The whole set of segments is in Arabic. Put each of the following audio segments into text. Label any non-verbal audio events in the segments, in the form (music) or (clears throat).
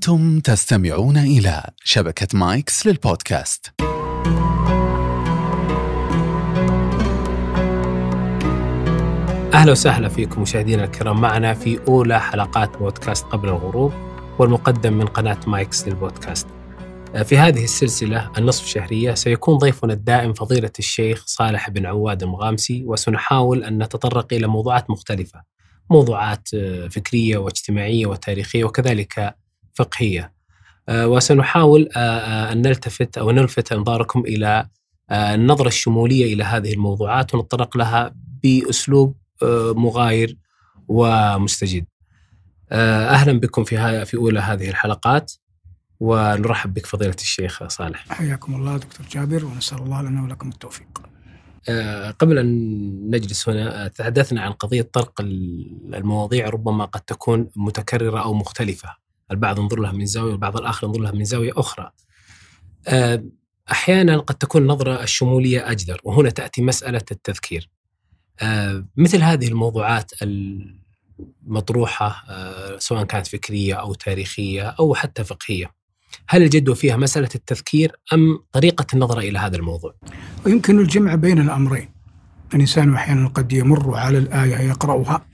أنتم تستمعون إلى شبكة مايكس للبودكاست. أهلا وسهلا فيكم مشاهدينا الكرام. معنا في أولى حلقات بودكاست قبل الغروب والمقدم من قناة مايكس للبودكاست. في هذه السلسلة النصف شهرية سيكون ضيفنا الدائم فضيلة الشيخ صالح بن عواد المغامسي وسنحاول أن نتطرق إلى موضوعات مختلفة موضوعات فكرية واجتماعية وتاريخية وكذلك فقهية. وسنحاول أن نلتفت أو نلفت أنظاركم إلى النظرة الشمولية إلى هذه الموضوعات ونتطرق لها بأسلوب مغاير ومستجد. أهلا بكم في في أولى هذه الحلقات ونرحب بك فضيلة الشيخ صالح. حياكم الله دكتور جابر ونسأل الله لنا ولكم التوفيق. قبل أن نجلس هنا تحدثنا عن قضية طرق المواضيع ربما قد تكون متكررة أو مختلفة. البعض ينظر لها من زاوية والبعض الآخر ينظر لها من زاوية أخرى. أحيانا قد تكون النظرة الشمولية أجدر وهنا تأتي مسألة التذكير. مثل هذه الموضوعات المطروحة سواء كانت فكرية أو تاريخية أو حتى فقهية هل الجدوى فيها مسألة التذكير أم طريقة النظر إلى هذا الموضوع؟ ويمكن الجمع بين الأمرين. الإنسان أحيانا قد يمر على الآية يقرأها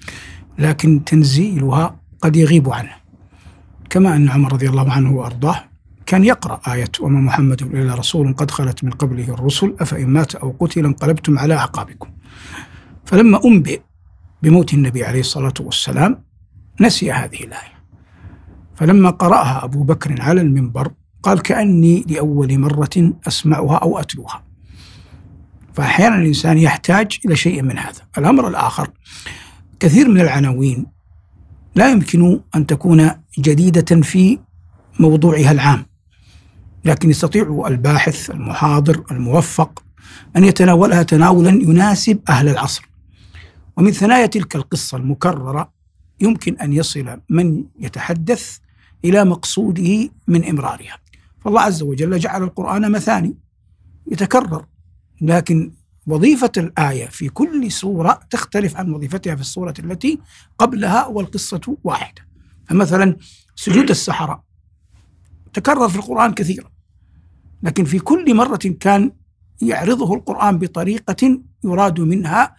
لكن تنزيلها قد يغيب عنه. كما أن عمر رضي الله عنه وأرضاه كان يقرأ آية وما محمد إلا رسول قد خلت من قبله الرسل أفإن مات أو قتل انقلبتم على أعقابكم. فلما أنبئ بموت النبي عليه الصلاة والسلام نسي هذه الآية. فلما قرأها أبو بكر على المنبر قال كأني لأول مرة أسمعها أو أتلوها. فأحيانا الإنسان يحتاج إلى شيء من هذا. الأمر الآخر كثير من العناوين لا يمكن أن تكون جديدة في موضوعها العام لكن يستطيع الباحث المحاضر الموفق أن يتناولها تناولا يناسب أهل العصر. ومن ثنايا تلك القصة المكررة يمكن أن يصل من يتحدث إلى مقصوده من إمرارها. فالله عز وجل جعل القرآن مثاني يتكرر لكن وظيفة الآية في كل سورة تختلف عن وظيفتها في السورة التي قبلها والقصة واحدة. فمثلا سجود السحرة تكرر في القرآن كثيرا لكن في كل مرة كان يعرضه القرآن بطريقة يراد منها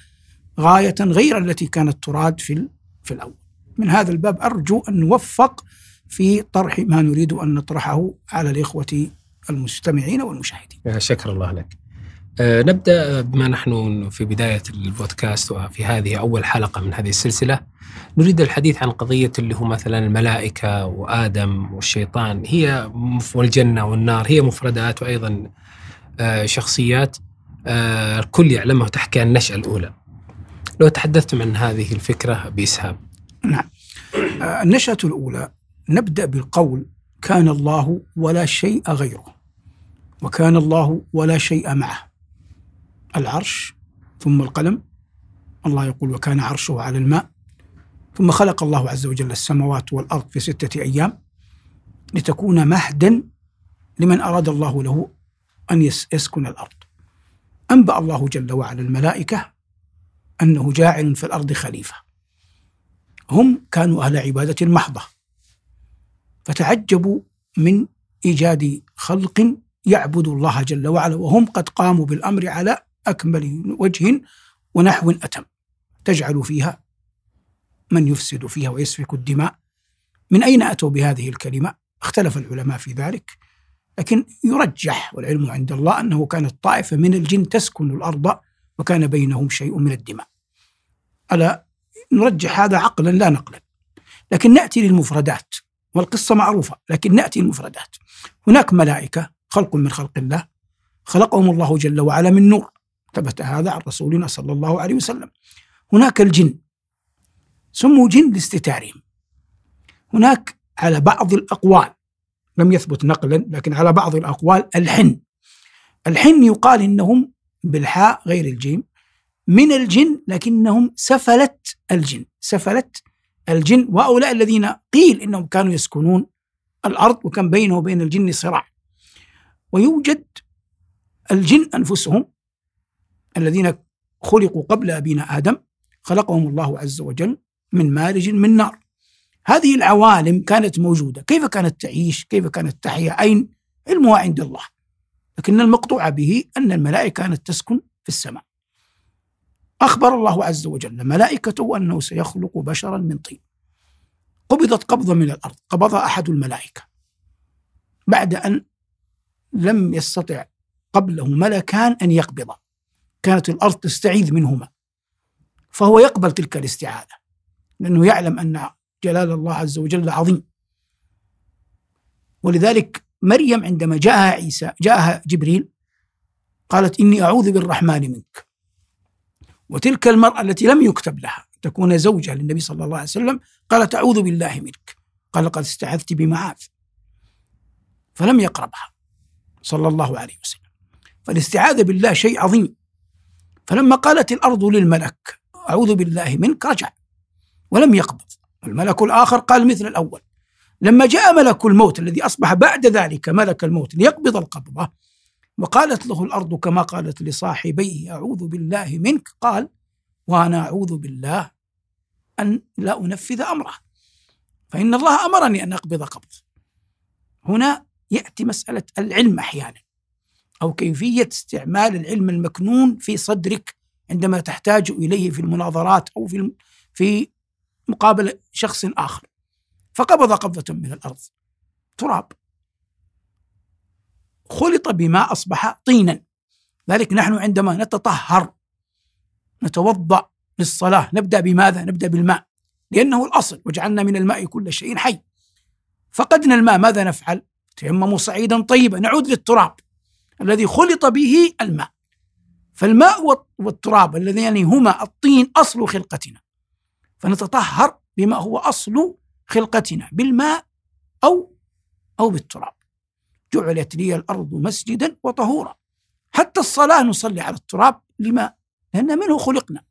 غاية غير التي كانت تراد في في الأول. من هذا الباب أرجو أن نوفق في طرح ما نريد أن نطرحه على الإخوة المستمعين والمشاهدين. شكر الله لك. نبدأ بما نحن في بداية البودكاست وفي هذه أول حلقة من هذه السلسلة. نريد الحديث عن قضية اللي هو مثلا الملائكة وآدم والشيطان. هي والجنة والنار هي مفردات وأيضا أه شخصيات أه الكل يعلمها وتحكي عن النشأة الأولى. لو تحدثتم عن هذه الفكرة بإسهاب. نعم. النشأة الأولى نبدأ بالقول كان الله ولا شيء غيره وكان الله ولا شيء معه. العرش ثم القلم. الله يقول وكان عرشه على الماء. ثم خلق الله عز وجل السماوات والأرض في ستة أيام لتكون مهدا لمن أراد الله له أن يسكن الأرض. أنبأ الله جل وعلا الملائكة أنه جاعل في الأرض خليفة. هم كانوا أهل عبادة محضة. فتعجبوا من إيجاد خلق يعبد الله جل وعلا وهم قد قاموا بالأمر على أكمل وجه ونحو أتم. تجعل فيها من يفسد فيها ويسفك الدماء. من أين أتوا بهذه الكلمة؟ اختلف العلماء في ذلك. لكن يرجح والعلم عند الله أنه كانت طائفة من الجن تسكن الأرض وكان بينهم شيء من الدماء. ألا نرجح هذا عقلا؟ لا نقلا لكن نأتي للمفردات. والقصة معروفة لكن نأتي المفردات هناك ملائكة خلق من خلق الله خلقهم الله جل وعلا من نور. ثبت هذا عن رسولنا صلى الله عليه وسلم. هناك الجن سموا جن لاستتارهم هناك على بعض الأقوال لم يثبت نقلا لكن على بعض الأقوال الحن. الحن يقال إنهم بالحاء غير الجيم من الجن لكنهم سفلت الجن. سفلت الجن وهؤلاء الذين قيل إنهم كانوا يسكنون الأرض وكان بينه وبين الجن صراع. ويوجد الجن أنفسهم الذين خلقوا قبل أبينا آدم خلقهم الله عز وجل من مارج من نار. هذه العوالم كانت موجودة. كيف كانت تعيش؟ كيف كانت تحيا؟ أين؟ علمها عند الله. لكن المقطوع به أن الملائكة كانت تسكن في السماء. أخبر الله عز وجل ملائكته أنه سيخلق بشرا من طين. قبضت قبضة من الأرض. قبضها أحد الملائكة. بعد أن لم يستطع قبله ملكان أن يقبضا. كانت الأرض تستعيذ منهما فهو يقبل تلك الاستعاذة لأنه يعلم أن جلال الله عز وجل عظيم. ولذلك مريم عندما جاءها عيسى جاءها جبريل قالت إني أعوذ بالرحمن منك. وتلك المرأة التي لم يكتب لها تكون زوجة للنبي صلى الله عليه وسلم قالت أعوذ بالله منك. قال قد استعذت بمعاذ. فلم يقربها صلى الله عليه وسلم. فالاستعاذة بالله شيء عظيم. فلما قالت الأرض للملك أعوذ بالله منك رجع. ولم يقبض. الملك الآخر قال مثل الأول لما جاء ملك الموت الذي أصبح بعد ذلك ملك الموت ليقبض القبضة وقالت له الأرض كما قالت لصاحبيه أعوذ بالله منك. قال وأنا أعوذ بالله أن لا أنفذ أمره فإن الله أمرني أن أقبض قبض هنا يأتي مسألة العلم أحيانا. أو كيفية استعمال العلم المكنون في صدرك عندما تحتاج إليه في المناظرات أو في في مقابل شخص آخر. فقبض قبضة من الأرض. تراب. خلط بما أصبح طينا. ذلك نحن عندما نتطهر نتوضأ للصلاة نبدأ بماذا؟ نبدأ بالماء. لأنه الأصل وجعلنا من الماء كل شيء حي. فقدنا الماء ماذا نفعل؟ تيمموا صعيدا طيبا. نعود للتراب. الذي خلط به الماء. فالماء والتراب اللذين هما الطين أصل خلقتنا. فنتطهر بما هو أصل خلقتنا بالماء أو أو بالتراب. جعلت لي الأرض مسجدا وطهورا. حتى الصلاة نصلي على التراب لما؟ لأن منه خلقنا.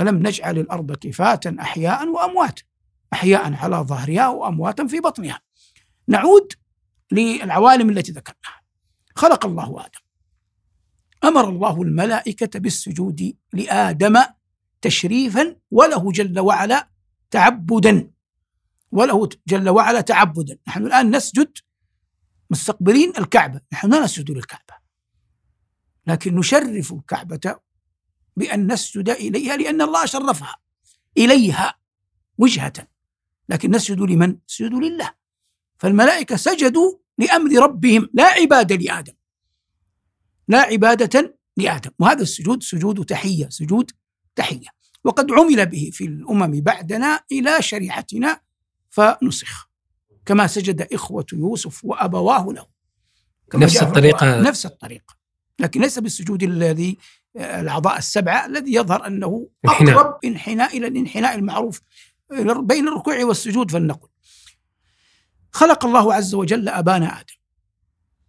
ألم نجعل الأرض كفاة أحياء وأمواتا أحياء على ظهرها وأمواتا في بطنها. نعود للعوالم التي ذكرناها. خلق الله آدم. أمر الله الملائكة بالسجود لآدم تشريفا وله جل وعلا تعبدا. وله جل وعلا تعبدا. نحن الآن نسجد مستقبلين الكعبة. نحن لا نسجد للكعبة. لكن نشرف الكعبة بأن نسجد إليها لأن الله شرفها إليها وجهة. لكن نسجد لمن؟ نسجد لله. فالملائكة سجدوا لأمر ربهم لا عبادة لآدم. لا عبادة لآدم. وهذا السجود سجود تحية سجود تحية. وقد عمل به في الأمم بعدنا إلى شريعتنا فنسخ. كما سجد إخوة يوسف وأبواه له. نفس الطريقة. نفس الطريقة. لكن ليس بالسجود الذي الأعضاء السبعة الذي يظهر أنه أقرب انحناء إلى الانحناء المعروف بين الركوع والسجود فلنقل. خلق الله عز وجل أبانا آدم.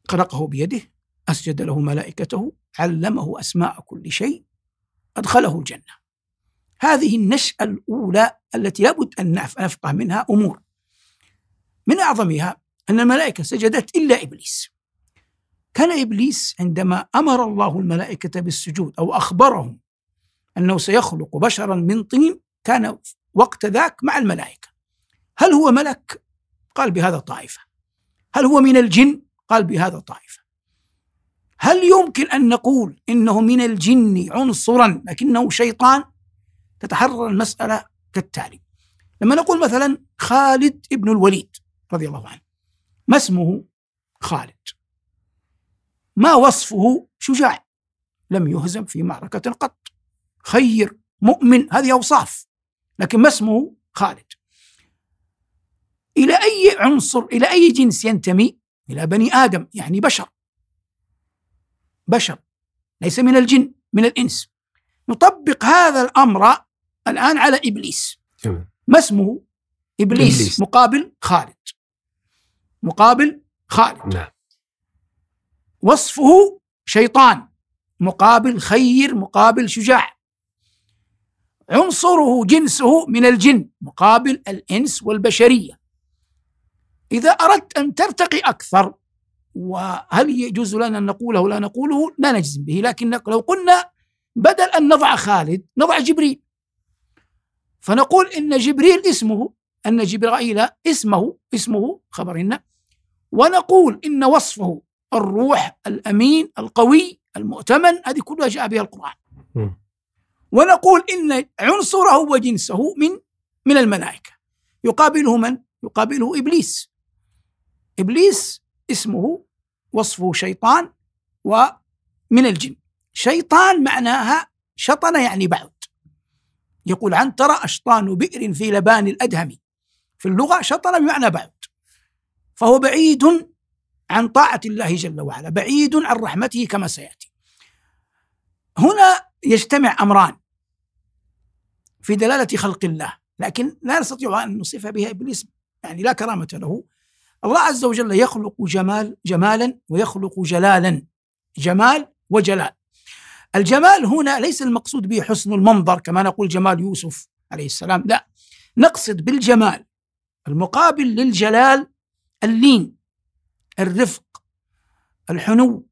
خلقه بيده أسجد له ملائكته علمه أسماء كل شيء أدخله الجنة. هذه النشأة الأولى التي لابد أن نفقه منها أمور. من أعظمها أن الملائكة سجدت إلا إبليس. كان إبليس عندما أمر الله الملائكة بالسجود أو أخبرهم أنه سيخلق بشرا من طين كان وقت ذاك مع الملائكة. هل هو ملك؟ قال بهذا طائفة. هل هو من الجن؟ قال بهذا طائفة. هل يمكن أن نقول إنه من الجن عنصرا لكنه شيطان؟ تتحرر المسألة كالتالي. لما نقول مثلا خالد ابن الوليد رضي الله عنه ما اسمه خالد؟ ما وصفه شجاع؟ لم يهزم في معركة قط. خير مؤمن هذه أوصاف لكن ما اسمه خالد؟ إلى أي عنصر إلى أي جنس ينتمي؟ إلى بني آدم يعني بشر. بشر ليس من الجن من الإنس. نطبق هذا الأمر الآن على إبليس. ما اسمه؟ إبليس, إبليس. مقابل خالد. مقابل خالد. نعم. وصفه شيطان مقابل خير مقابل شجاع. عنصره جنسه من الجن مقابل الإنس والبشرية. إذا أردت أن ترتقي أكثر وهل يجوز لنا أن نقوله لا نقوله؟ لا نجزم به لكن لو قلنا بدل أن نضع خالد نضع جبريل. فنقول إن جبريل اسمه أن جبرائيل اسمه اسمه خبر إن ونقول إن وصفه الروح الأمين القوي المؤتمن هذه كلها جاء بها القرآن. ونقول إن عنصره وجنسه من من الملائكة. يقابله من؟ يقابله إبليس. إبليس اسمه وصفه شيطان ومن الجن. شيطان معناها شطن يعني بعد. يقول عنترة أشطان بئر في لبان الأدهم؟ في اللغة شطن بمعنى بعد. فهو بعيد عن طاعة الله جل وعلا بعيد عن رحمته كما سيأتي. هنا يجتمع أمران في دلالة خلق الله لكن لا نستطيع أن نصف بها إبليس يعني لا كرامة له. الله عز وجل يخلق جمال جمالا ويخلق جلالا جمال وجلال. الجمال هنا ليس المقصود به حسن المنظر كما نقول جمال يوسف عليه السلام لا. نقصد بالجمال المقابل للجلال اللين الرفق الحنو.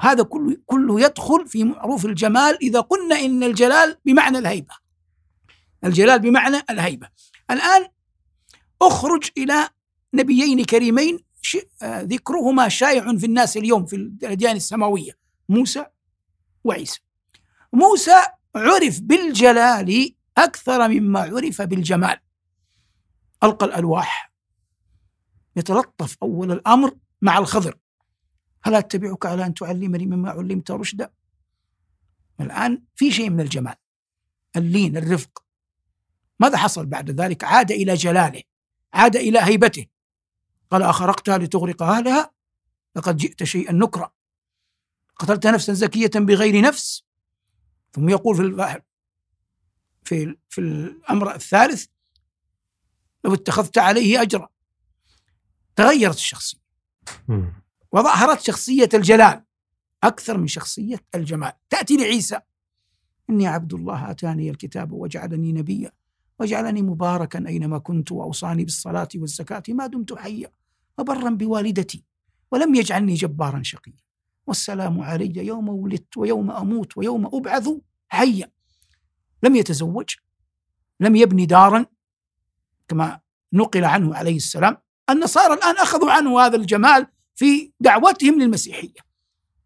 هذا كله كله يدخل في معروف الجمال إذا قلنا إن الجلال بمعنى الهيبة. الجلال بمعنى الهيبة. الآن أخرج إلى نبيين كريمين ذكرهما شائع في الناس اليوم في الأديان السماوية موسى وعيسى. موسى عرف بالجلال أكثر مما عرف بالجمال. ألقى الألواح. يتلطف أول الأمر مع الخضر. هل أتبعك على أن تعلمني مما علمت رشدا؟ الآن في شيء من الجمال. اللين الرفق. ماذا حصل بعد ذلك؟ عاد إلى جلاله. عاد إلى هيبته. قال أخرقتها لتغرق أهلها؟ لقد جئت شيئا نكرا. قتلت نفسا زكية بغير نفس؟ ثم يقول في في في الأمر الثالث لو اتخذت عليه اجرا. تغيرت الشخصية. وظهرت شخصية الجلال أكثر من شخصية الجمال. تأتي لعيسى. إني عبد الله آتاني الكتاب وجعلني نبيا. وجعلني مباركا أينما كنت وأوصاني بالصلاة والزكاة. ما دمت حيا وبرا بوالدتي ولم يجعلني جبارا شقيا. والسلام علي يوم ولدت ويوم أموت ويوم أبعث حيا. لم يتزوج لم يبني دارا كما نقل عنه عليه السلام النصارى الآن اخذوا عنه هذا الجمال في دعوتهم للمسيحية.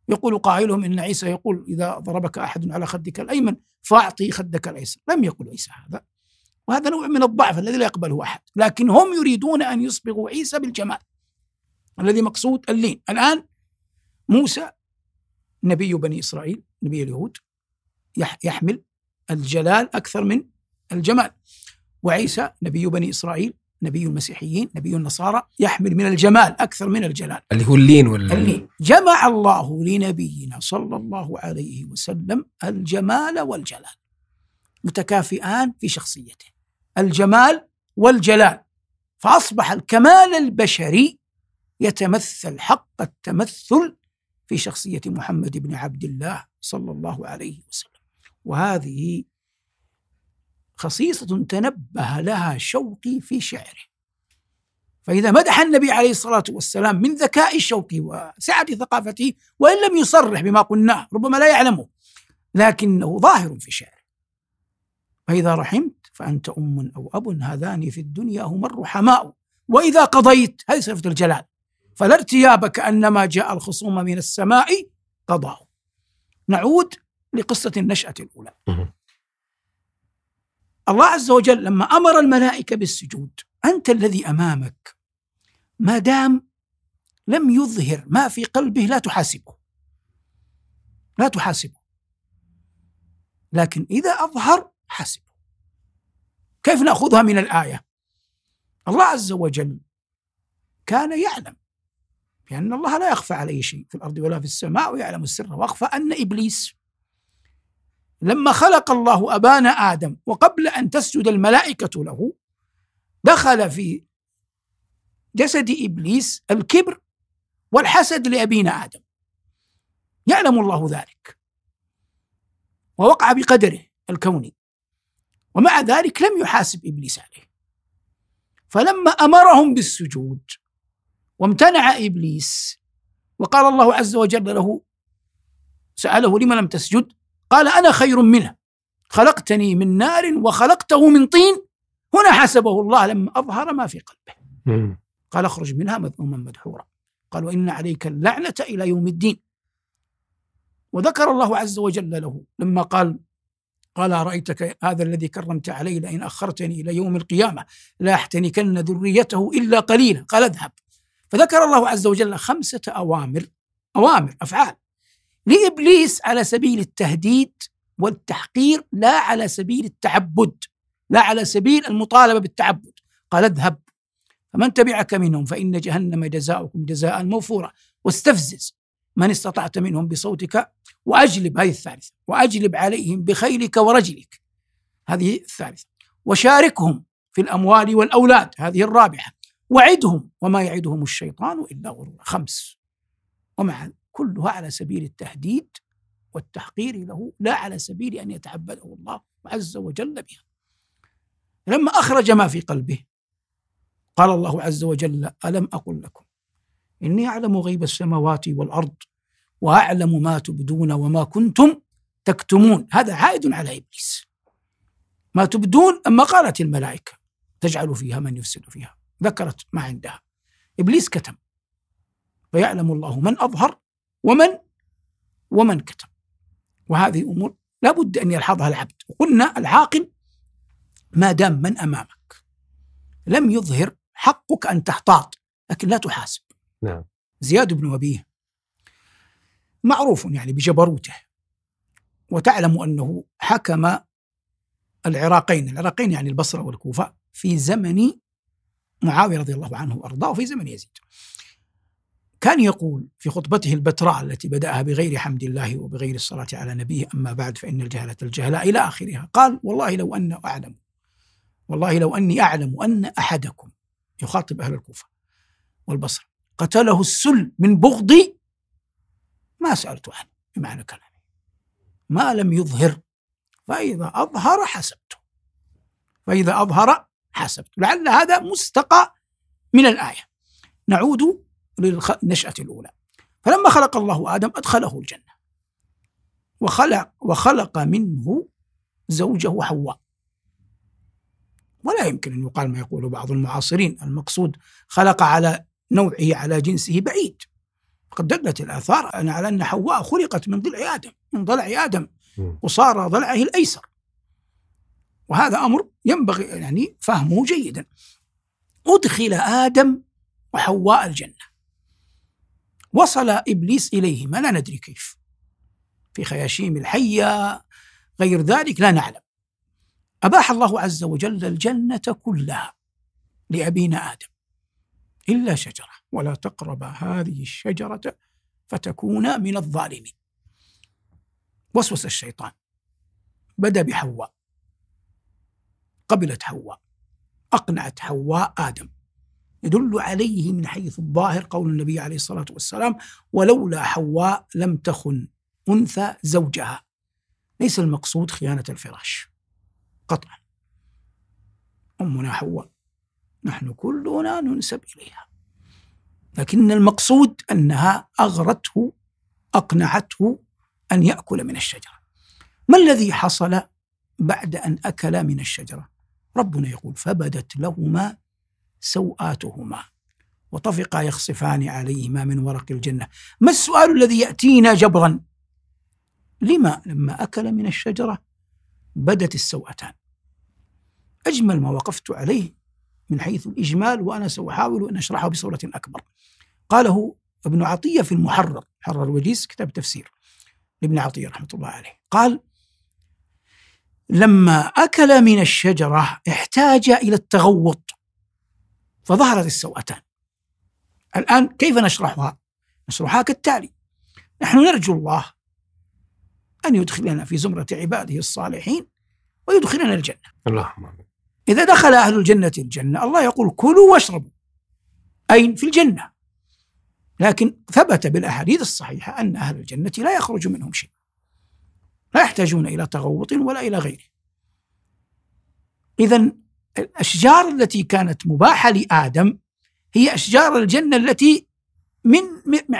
يقول قائلهم إن عيسى يقول إذا ضربك أحد على خدك الأيمن فأعطي خدك الأيسر. لم يقل عيسى هذا. وهذا نوع من الضعف الذي لا يقبله أحد. لكن هم يريدون أن يصبغوا عيسى بالجمال الذي مقصود اللين. الآن موسى نبي بني إسرائيل نبي اليهود يحمل الجلال أكثر من الجمال. وعيسى نبي بني إسرائيل نبي المسيحيين نبي النصارى يحمل من الجمال أكثر من الجلال. اللي هو اللين ولا اللين. جمع الله لنبينا صلى الله عليه وسلم الجمال والجلال متكافئان في شخصيته. الجمال والجلال فأصبح الكمال البشري يتمثل حق التمثل في شخصية محمد بن عبد الله صلى الله عليه وسلم. وهذه خصيصة تنبه لها شوقي في شعره. فإذا مدح النبي عليه الصلاة والسلام من ذكاء شوقي وسعة ثقافته وإن لم يصرح بما قلناه ربما لا يعلمه لكنه ظاهر في شعره. فإذا رحمت فأنت أم أو أب هذان في الدنيا هما الرحماء. وإذا قضيت هذه صفة الجلال. فلا ارتياب كأنما جاء الخصوم من السماء قضاء. نعود لقصة النشأة الأولى. الله عز وجل لما أمر الملائكة بالسجود أنت الذي أمامك ما دام لم يظهر ما في قلبه لا تحاسبه. لا تحاسبه. لكن إذا أظهر حاسبه. كيف نأخذها من الآية؟ الله عز وجل كان يعلم لأن الله لا يخفى عليه شيء في الأرض ولا في السماء ويعلم السر وأخفى أن إبليس لما خلق الله ابانا آدم وقبل أن تسجد الملائكة له دخل في جسد إبليس الكبر والحسد لأبينا آدم. يعلم الله ذلك. ووقع بقدره الكوني. ومع ذلك لم يحاسب إبليس عليه. فلما أمرهم بالسجود وامتنع إبليس وقال الله عز وجل له سأله لم لم تسجد؟ قال أنا خير منه. خلقتني من نار وخلقته من طين. هنا حسبه الله لما أظهر ما في قلبه. قال اخرج منها مذءوما مدحورا. قال وإن عليك اللعنة إلى يوم الدين. وذكر الله عز وجل له لما قال قال أرأيتك هذا الذي كرمت علي لئن أخرتني إلى يوم القيامة لا أحتنكن ذريته إلا قليلا. قال اذهب. فذكر الله عز وجل خمسة أوامر أوامر أفعال. لإبليس على سبيل التهديد والتحقير لا على سبيل التعبد لا على سبيل المطالبة بالتعبد. قال اذهب. فمن تبعك منهم فإن جهنم جزاؤكم جزاء موفورا. واستفزز. من استطعت منهم بصوتك وأجلب هذه الثالثة وأجلب عليهم بخيلك ورجلك. هذه الثالثة. وشاركهم في الأموال والأولاد هذه الرابعة. وعدهم وما يعدهم الشيطان إلا غرورا. خمس. ومع كلها على سبيل التهديد والتحقير له لا على سبيل أن يتعبده الله عز وجل بها. لما أخرج ما في قلبه قال الله عز وجل ألم أقل لكم إني أعلم غيب السماوات والأرض وأعلم ما تبدون وما كنتم تكتمون. هذا عائد على إبليس. ما تبدون أما قالت الملائكة؟ تجعل فيها من يفسد فيها. ذكرت ما عندها. إبليس كتم. فيعلم الله من أظهر ومن ومن كتم. وهذه أمور لابد أن يلحظها العبد. وقلنا العاقل ما دام من أمامك لم يظهر حقك أن تحتاط لكن لا تحاسب. نعم. زياد بن وبيه معروف يعني بجبروته وتعلم أنه حكم العراقين العراقين يعني البصرة والكوفة في زمن معاوية رضي الله عنه وأرضاه وفي زمن يزيد. كان يقول في خطبته البتراء التي بدأها بغير حمد الله وبغير الصلاة على نبيه أما بعد فإن الجهلة الجهلاء إلى آخرها. قال والله لو أن أعلم والله لو أني أعلم أن أحدكم يخاطب أهل الكوفة والبصرة قتله السل من بغضي ما سألت عنه بمعنى كلامي. ما لم يظهر فإذا أظهر حسبته. فإذا أظهر حسبته. لعل هذا مستقى من الآية. نعود للنشأة الأولى. فلما خلق الله آدم أدخله الجنة. وخلق وخلق منه زوجه حواء. ولا يمكن أن يقال ما يقول بعض المعاصرين. المقصود خلق على نوعه على جنسه بعيد. قد دلت الآثار على أن حواء خلقت من ضلع آدم من ضلع آدم وصار ضلعه الأيسر. وهذا أمر ينبغي يعني فهمه جيدا. أدخل آدم وحواء الجنة. وصل إبليس إليهما لا ندري كيف. في خياشيم الحية غير ذلك لا نعلم. أباح الله عز وجل الجنة كلها لأبينا آدم. إلا شجرة ولا تقرب هذه الشجرة فتكونا من الظالمين. وسوس الشيطان. بدأ بحواء. قبلت حواء. أقنعت حواء آدم. يدل عليه من حيث الظاهر قول النبي عليه الصلاة والسلام ولولا حواء لم تخن أنثى زوجها. ليس المقصود خيانة الفراش. قطعا. أمنا حواء. نحن كلنا ننسب إليها. لكن المقصود أنها أغرته أقنعته أن يأكل من الشجرة. ما الذي حصل بعد أن أكل من الشجرة؟ ربنا يقول فبدت لهما سوآتهما. وطفقا يخصفان عليهما من ورق الجنة. ما السؤال الذي يأتينا جبرا؟ لما لما أكل من الشجرة بدت السوءتان. أجمل ما وقفت عليه من حيث الإجمال وأنا سأحاول أن أشرحه بصورة أكبر. قاله ابن عطية في المحرر حرر الوجيز كتاب تفسير لابن عطية رحمة الله عليه. قال لما أكل من الشجرة احتاج إلى التغوط فظهرت السوءتان. الآن كيف نشرحها؟ نشرحها كالتالي نحن نرجو الله أن يدخلنا في زمرة عباده الصالحين ويدخلنا الجنة. اللهم إذا دخل أهل الجنة الجنة الله يقول كلوا واشربوا. أين في الجنة. لكن ثبت بالأحاديث الصحيحة أن أهل الجنة لا يخرج منهم شيء. لا يحتاجون إلى تغوط ولا إلى غيره. إذا الأشجار التي كانت مباحة لآدم هي أشجار الجنة التي من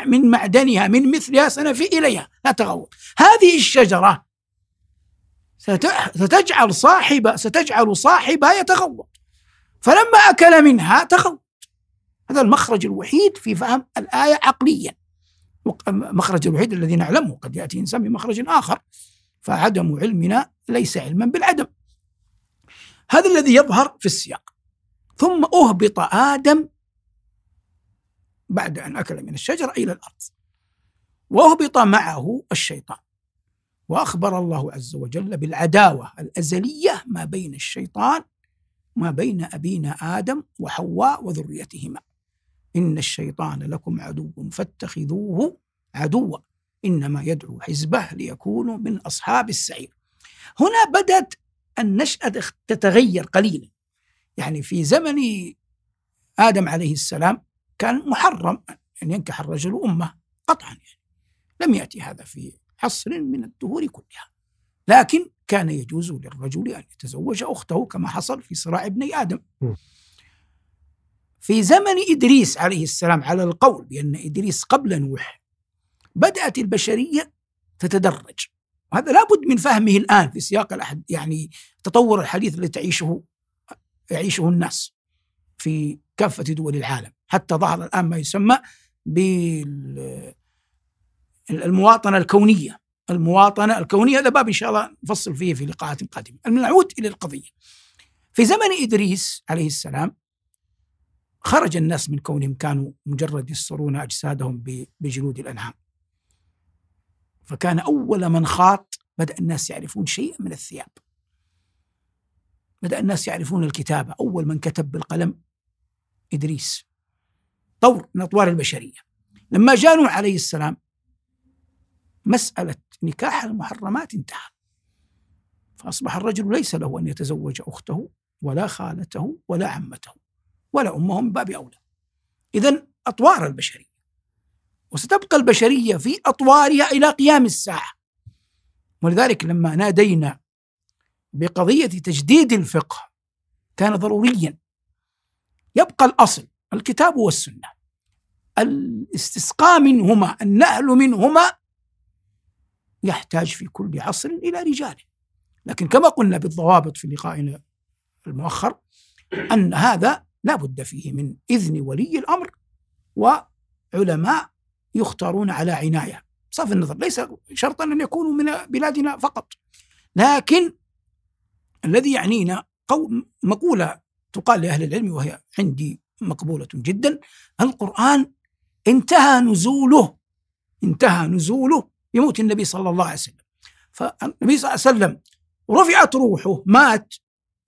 من معدنها من مثلها سنفي إليها. لا تغوط. هذه الشجرة ستجعل صاحب ستجعل صاحبها يتغوط. فلما أكل منها تخوت هذا المخرج الوحيد في فهم الآية عقليا. مخرج الوحيد الذي نعلمه قد يأتي إنسان بمخرج آخر. فعدم علمنا ليس علما بالعدم. هذا الذي يظهر في السياق. ثم أهبط آدم بعد أن أكل من الشجرة إلى الأرض. وأهبط معه الشيطان. وأخبر الله عز وجل بالعداوة الأزلية ما بين الشيطان ما بين أبينا آدم وحواء وذريتهما. إن الشيطان لكم عدو فاتخذوه عدوا. إنما يدعو حزبه ليكونوا من أصحاب السعير. هنا بدأت النشأة تتغير قليلا. يعني في زمن آدم عليه السلام كان محرم أن ينكح الرجل أمه قطعا يعني. لم يأتي هذا في عصر من الدهور كلها. لكن كان يجوز للرجل أن يتزوج أخته كما حصل في صراع ابني آدم. في زمن إدريس عليه السلام على القول بأن إدريس قبل نوح بدأت البشرية تتدرج. وهذا لابد من فهمه الآن في سياق الأحد يعني تطور الحديث الذي تعيشه يعيشه الناس في كافة دول العالم. حتى ظهر الآن ما يسمى بالمواطنة الكونية. المواطنة الكونية هذا باب إن شاء الله نفصل فيه في لقاءات قادمة. نعود إلى القضية. في زمن إدريس عليه السلام خرج الناس من كونهم كانوا مجرد يسرون أجسادهم بجلود الأنعام. فكان أول من خاط بدأ الناس يعرفون شيئا من الثياب. بدأ الناس يعرفون الكتابة أول من كتب بالقلم إدريس. طور من أطوار البشرية. لما جاء نوح عليه السلام مسألة نكاح المحرمات انتهى فأصبح الرجل ليس له أن يتزوج أخته ولا خالته ولا عمته ولا أمه من باب أولى. إذا أطوار البشرية. وستبقى البشرية في أطوارها إلى قيام الساعة. ولذلك لما نادينا بقضية تجديد الفقه كان ضروريا. يبقى الأصل الكتاب والسنة. الاستسقاء منهما النهل منهما يحتاج في كل عصر إلى رجاله. لكن كما قلنا بالضوابط في لقائنا المؤخر أن هذا لا بد فيه من إذن ولي الأمر وعلماء يختارون على عناية. بصرف النظر ليس شرطا أن يكونوا من بلادنا فقط. لكن الذي يعنينا مقولة تقال لأهل العلم وهي عندي مقبولة جدا القرآن انتهى نزوله انتهى نزوله بموت النبي صلى الله عليه وسلم. فالنبي صلى الله عليه وسلم رفعت روحه مات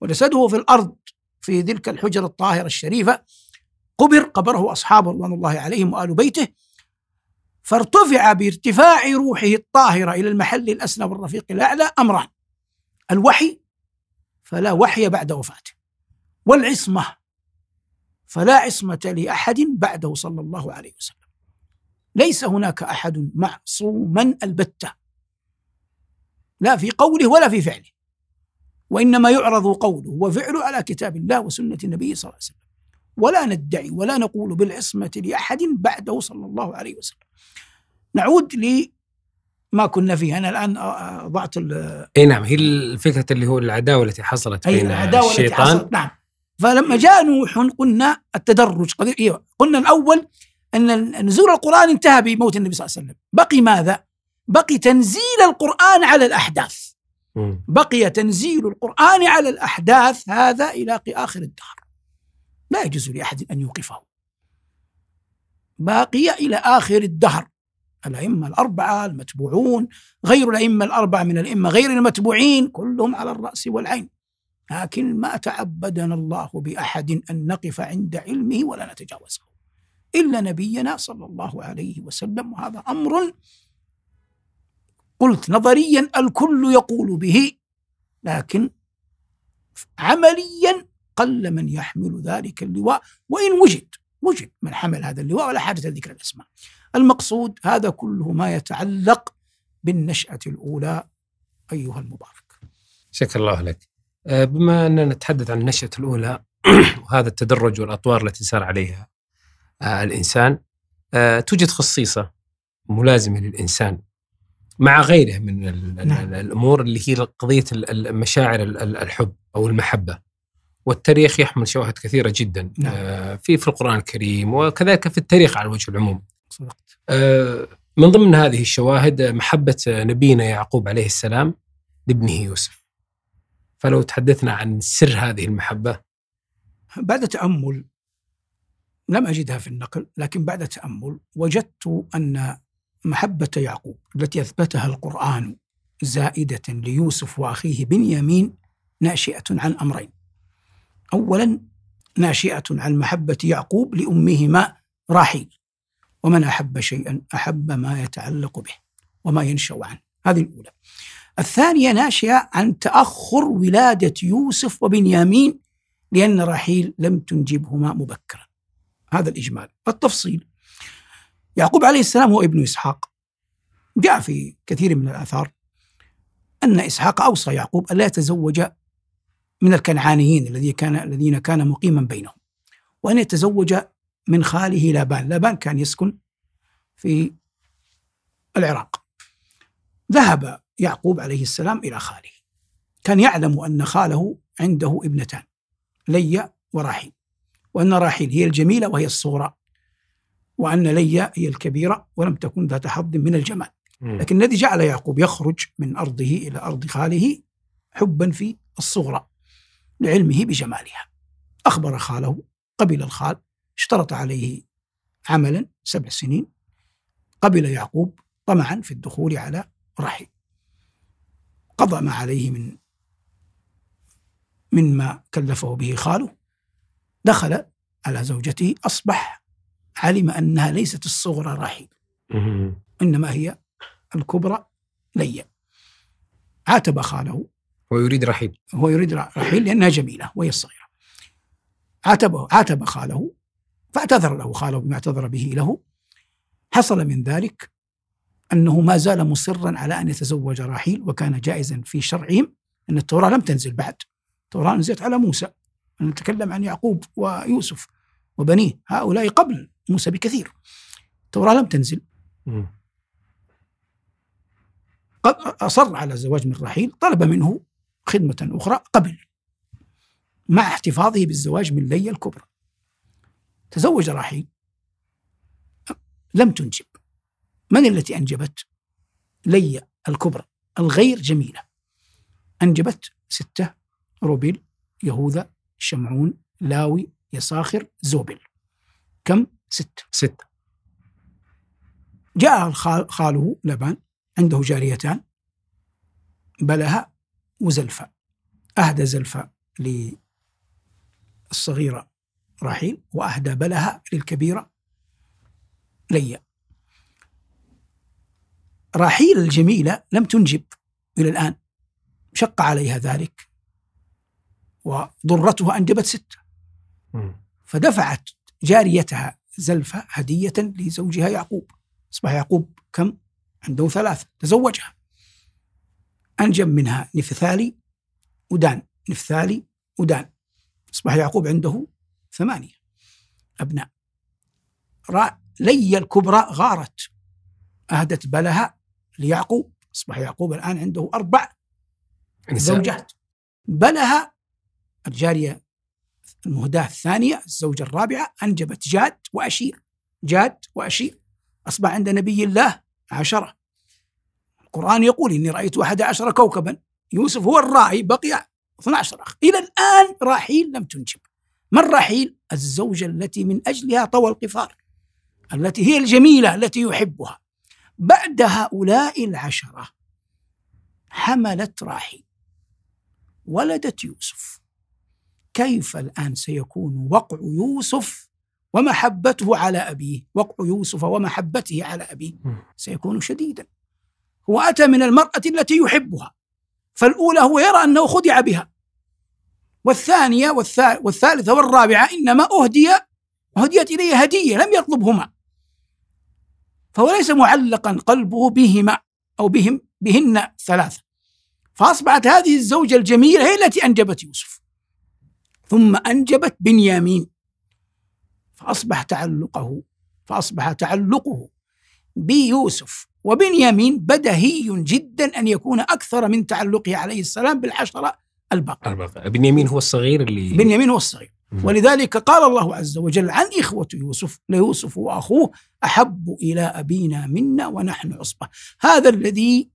وجسده في الأرض في تلك الحجرة الطاهرة الشريفة. قبر قبره أصحابه رضوان الله عليهم وآل بيته. فارتفع بارتفاع روحه الطاهرة إلى المحل الأسنى والرفيق الأعلى أمران الوحي فلا وحي بعد وفاته. والعصمة فلا عصمة لأحد بعده صلى الله عليه وسلم. ليس هناك أحد معصوما البتة. لا في قوله ولا في فعله. وإنما يعرض قوله وفعله على كتاب الله وسنة النبي صلى الله عليه وسلم. ولا ندعي ولا نقول بالعصمة لأحد بعده صلى الله عليه وسلم. نعود لما كنا فيه. أنا الآن ضعت إي نعم هي الفكرة اللي هو العداوة التي حصلت بين العداوة الشيطان. التي حصلت نعم. فلما جاء نوح قلنا التدرج قلنا الأول أن نزول القرآن انتهى بموت النبي صلى الله عليه وسلم. بقي ماذا؟ بقي تنزيل القرآن على الأحداث. بقي تنزيل القرآن على الأحداث هذا إلى آخر الدهر. لا يجوز لأحد أن يوقفه. باقي إلى آخر الدهر. الأئمة الأربعة المتبوعون غير الأئمة الأربعة من الأئمة غير المتبوعين كلهم على الرأس والعين. لكن ما تعبدنا الله بأحد أن نقف عند علمه ولا نتجاوزه. إلا نبينا صلى الله عليه وسلم وهذا أمر قلت نظريا الكل يقول به لكن عمليا قل من يحمل ذلك اللواء وإن وجد وجد من حمل هذا اللواء ولا حاجة لذكر الأسماء. المقصود هذا كله ما يتعلق بالنشأة الأولى أيها المبارك. شكر الله لك. آه، بما أننا نتحدث عن النشأة الأولى (clears throat) وهذا التدرج والأطوار التي سار عليها آه، الإنسان آه، توجد خصيصة ملازمة للإنسان مع غيره من نعم. الأمور اللي هي قضية مشاعر الحب أو المحبة. والتاريخ يحمل شواهد كثيرة جدا نعم. آه، في في القرآن الكريم وكذلك في التاريخ على وجه العموم. صدقت. من ضمن هذه الشواهد محبة نبينا يعقوب عليه السلام لابنه يوسف. فلو تحدثنا عن سر هذه المحبة. بعد تأمل لم أجدها في النقل لكن بعد تأمل وجدت أن محبة يعقوب التي أثبتها القرآن زائدة ليوسف وأخيه بنيامين ناشئة عن أمرين. أولا ناشئة عن محبة يعقوب لأمهما راحيل ومن أحب شيئا أحب ما يتعلق به وما ينشأ عنه. هذه الأولى. الثانية ناشئة عن تأخر ولادة يوسف وبنيامين لأن راحيل لم تنجبهما مبكرا. هذا الإجمال. التفصيل يعقوب عليه السلام هو ابن إسحاق. جاء في كثير من الآثار أن إسحاق أوصى يعقوب ألا يتزوج من الكنعانيين الذي كان الذين كان مقيما بينهم وأن يتزوج من خاله لابان. لابان كان يسكن في العراق. ذهب يعقوب عليه السلام إلى خاله. كان يعلم أن خاله عنده ابنتان ليا وراحيل وأن راحيل هي الجميلة وهي الصغرى وأن ليا هي الكبيرة ولم تكن ذات حظ من الجمال. لكن الذي جعل يعقوب يخرج من أرضه إلى أرض خاله حبا في الصغرى لعلمه بجمالها. أخبر خاله قبل الخال اشترط عليه عملا سبع سنين قبل يعقوب طمعا في الدخول على رحيل. قضى ما عليه من مما كلفه به خاله. دخل على زوجته أصبح علم أنها ليست الصغرى رحيل إنما هي الكبرى ليا. عاتب خاله ويريد رحيل. هو يريد رحيل لأنها جميلة وهي الصغيرة عاتبه عاتب خاله فاعتذر له خاله بما اعتذر به له. حصل من ذلك أنه ما زال مصرا على أن يتزوج راحيل وكان جائزا في شرعهم أن التوراة لم تنزل بعد. التوراة نزلت على موسى. نتكلم عن يعقوب ويوسف وبنيه هؤلاء قبل موسى بكثير. التوراة لم تنزل. قد أصر على الزواج من رحيل طلب منه خدمة أخرى قبل مع احتفاظه بالزواج من ليا الكبرى. تزوج رحيل لم تنجب. من التي أنجبت؟ ليا الكبرى الغير جميلة. أنجبت ستة روبيل يهوذا شمعون لاوي يساخر زوبل. كم؟ ستة ستة جاء خاله لبان عنده جاريتان. بلها وزلفة. أهدى زلفة للصغيرة راحيل وأهدى بلها للكبيرة ليا. راحيل الجميلة لم تنجب إلى الآن. شق عليها ذلك. وضرتها أنجبت ستة فدفعت جاريتها زلفة هدية لزوجها يعقوب. أصبح يعقوب كم؟ عنده ثلاثة. تزوجها. أنجب منها نفثالي ودان. نفثالي ودان. أصبح يعقوب عنده ثمانية. أبناء. را لي الكبرى غارت. أهدت بلها ليعقوب. أصبح يعقوب الآن عنده أربع. زوجات. بلها الجارية المهداة الثانية الزوجة الرابعة أنجبت جاد وأشير. جاد وأشير. أصبح عند نبي الله عشرة. القرآن يقول إني رأيت أحد عشر كوكبا. يوسف هو الراعي بقي 12 أخ. إلى الآن راحيل لم تنجب. من راحيل الزوجة التي من أجلها طوى القفار التي هي الجميلة التي يحبها. بعد هؤلاء العشرة حملت راحيل ولدت يوسف. كيف الآن سيكون وقع يوسف ومحبته على أبيه؟ وقع يوسف ومحبته على أبيه سيكون شديدا. هو أتى من المرأة التي يحبها فالأولى هو يرى أنه خدع بها. والثانية والثا- والثالثة والرابعة إنما أهدي أهديت إليه هدية لم يطلبهما. فهو ليس معلقا قلبه بهما أو بهم بهن ثلاثة. فأصبحت هذه الزوجة الجميلة هي التي أنجبت يوسف. ثم أنجبت بنيامين فأصبح تعلقه فأصبح تعلقه بيوسف. وبنيامين بدهي جدا أن يكون أكثر من تعلقه عليه السلام بالعشرة الباقي بنيامين هو الصغير اللي بنيامين هو الصغير. ولذلك قال الله عز وجل عن إخوة يوسف ليوسف وأخوه أحب إلى أبينا منا ونحن عصبة. هذا الذي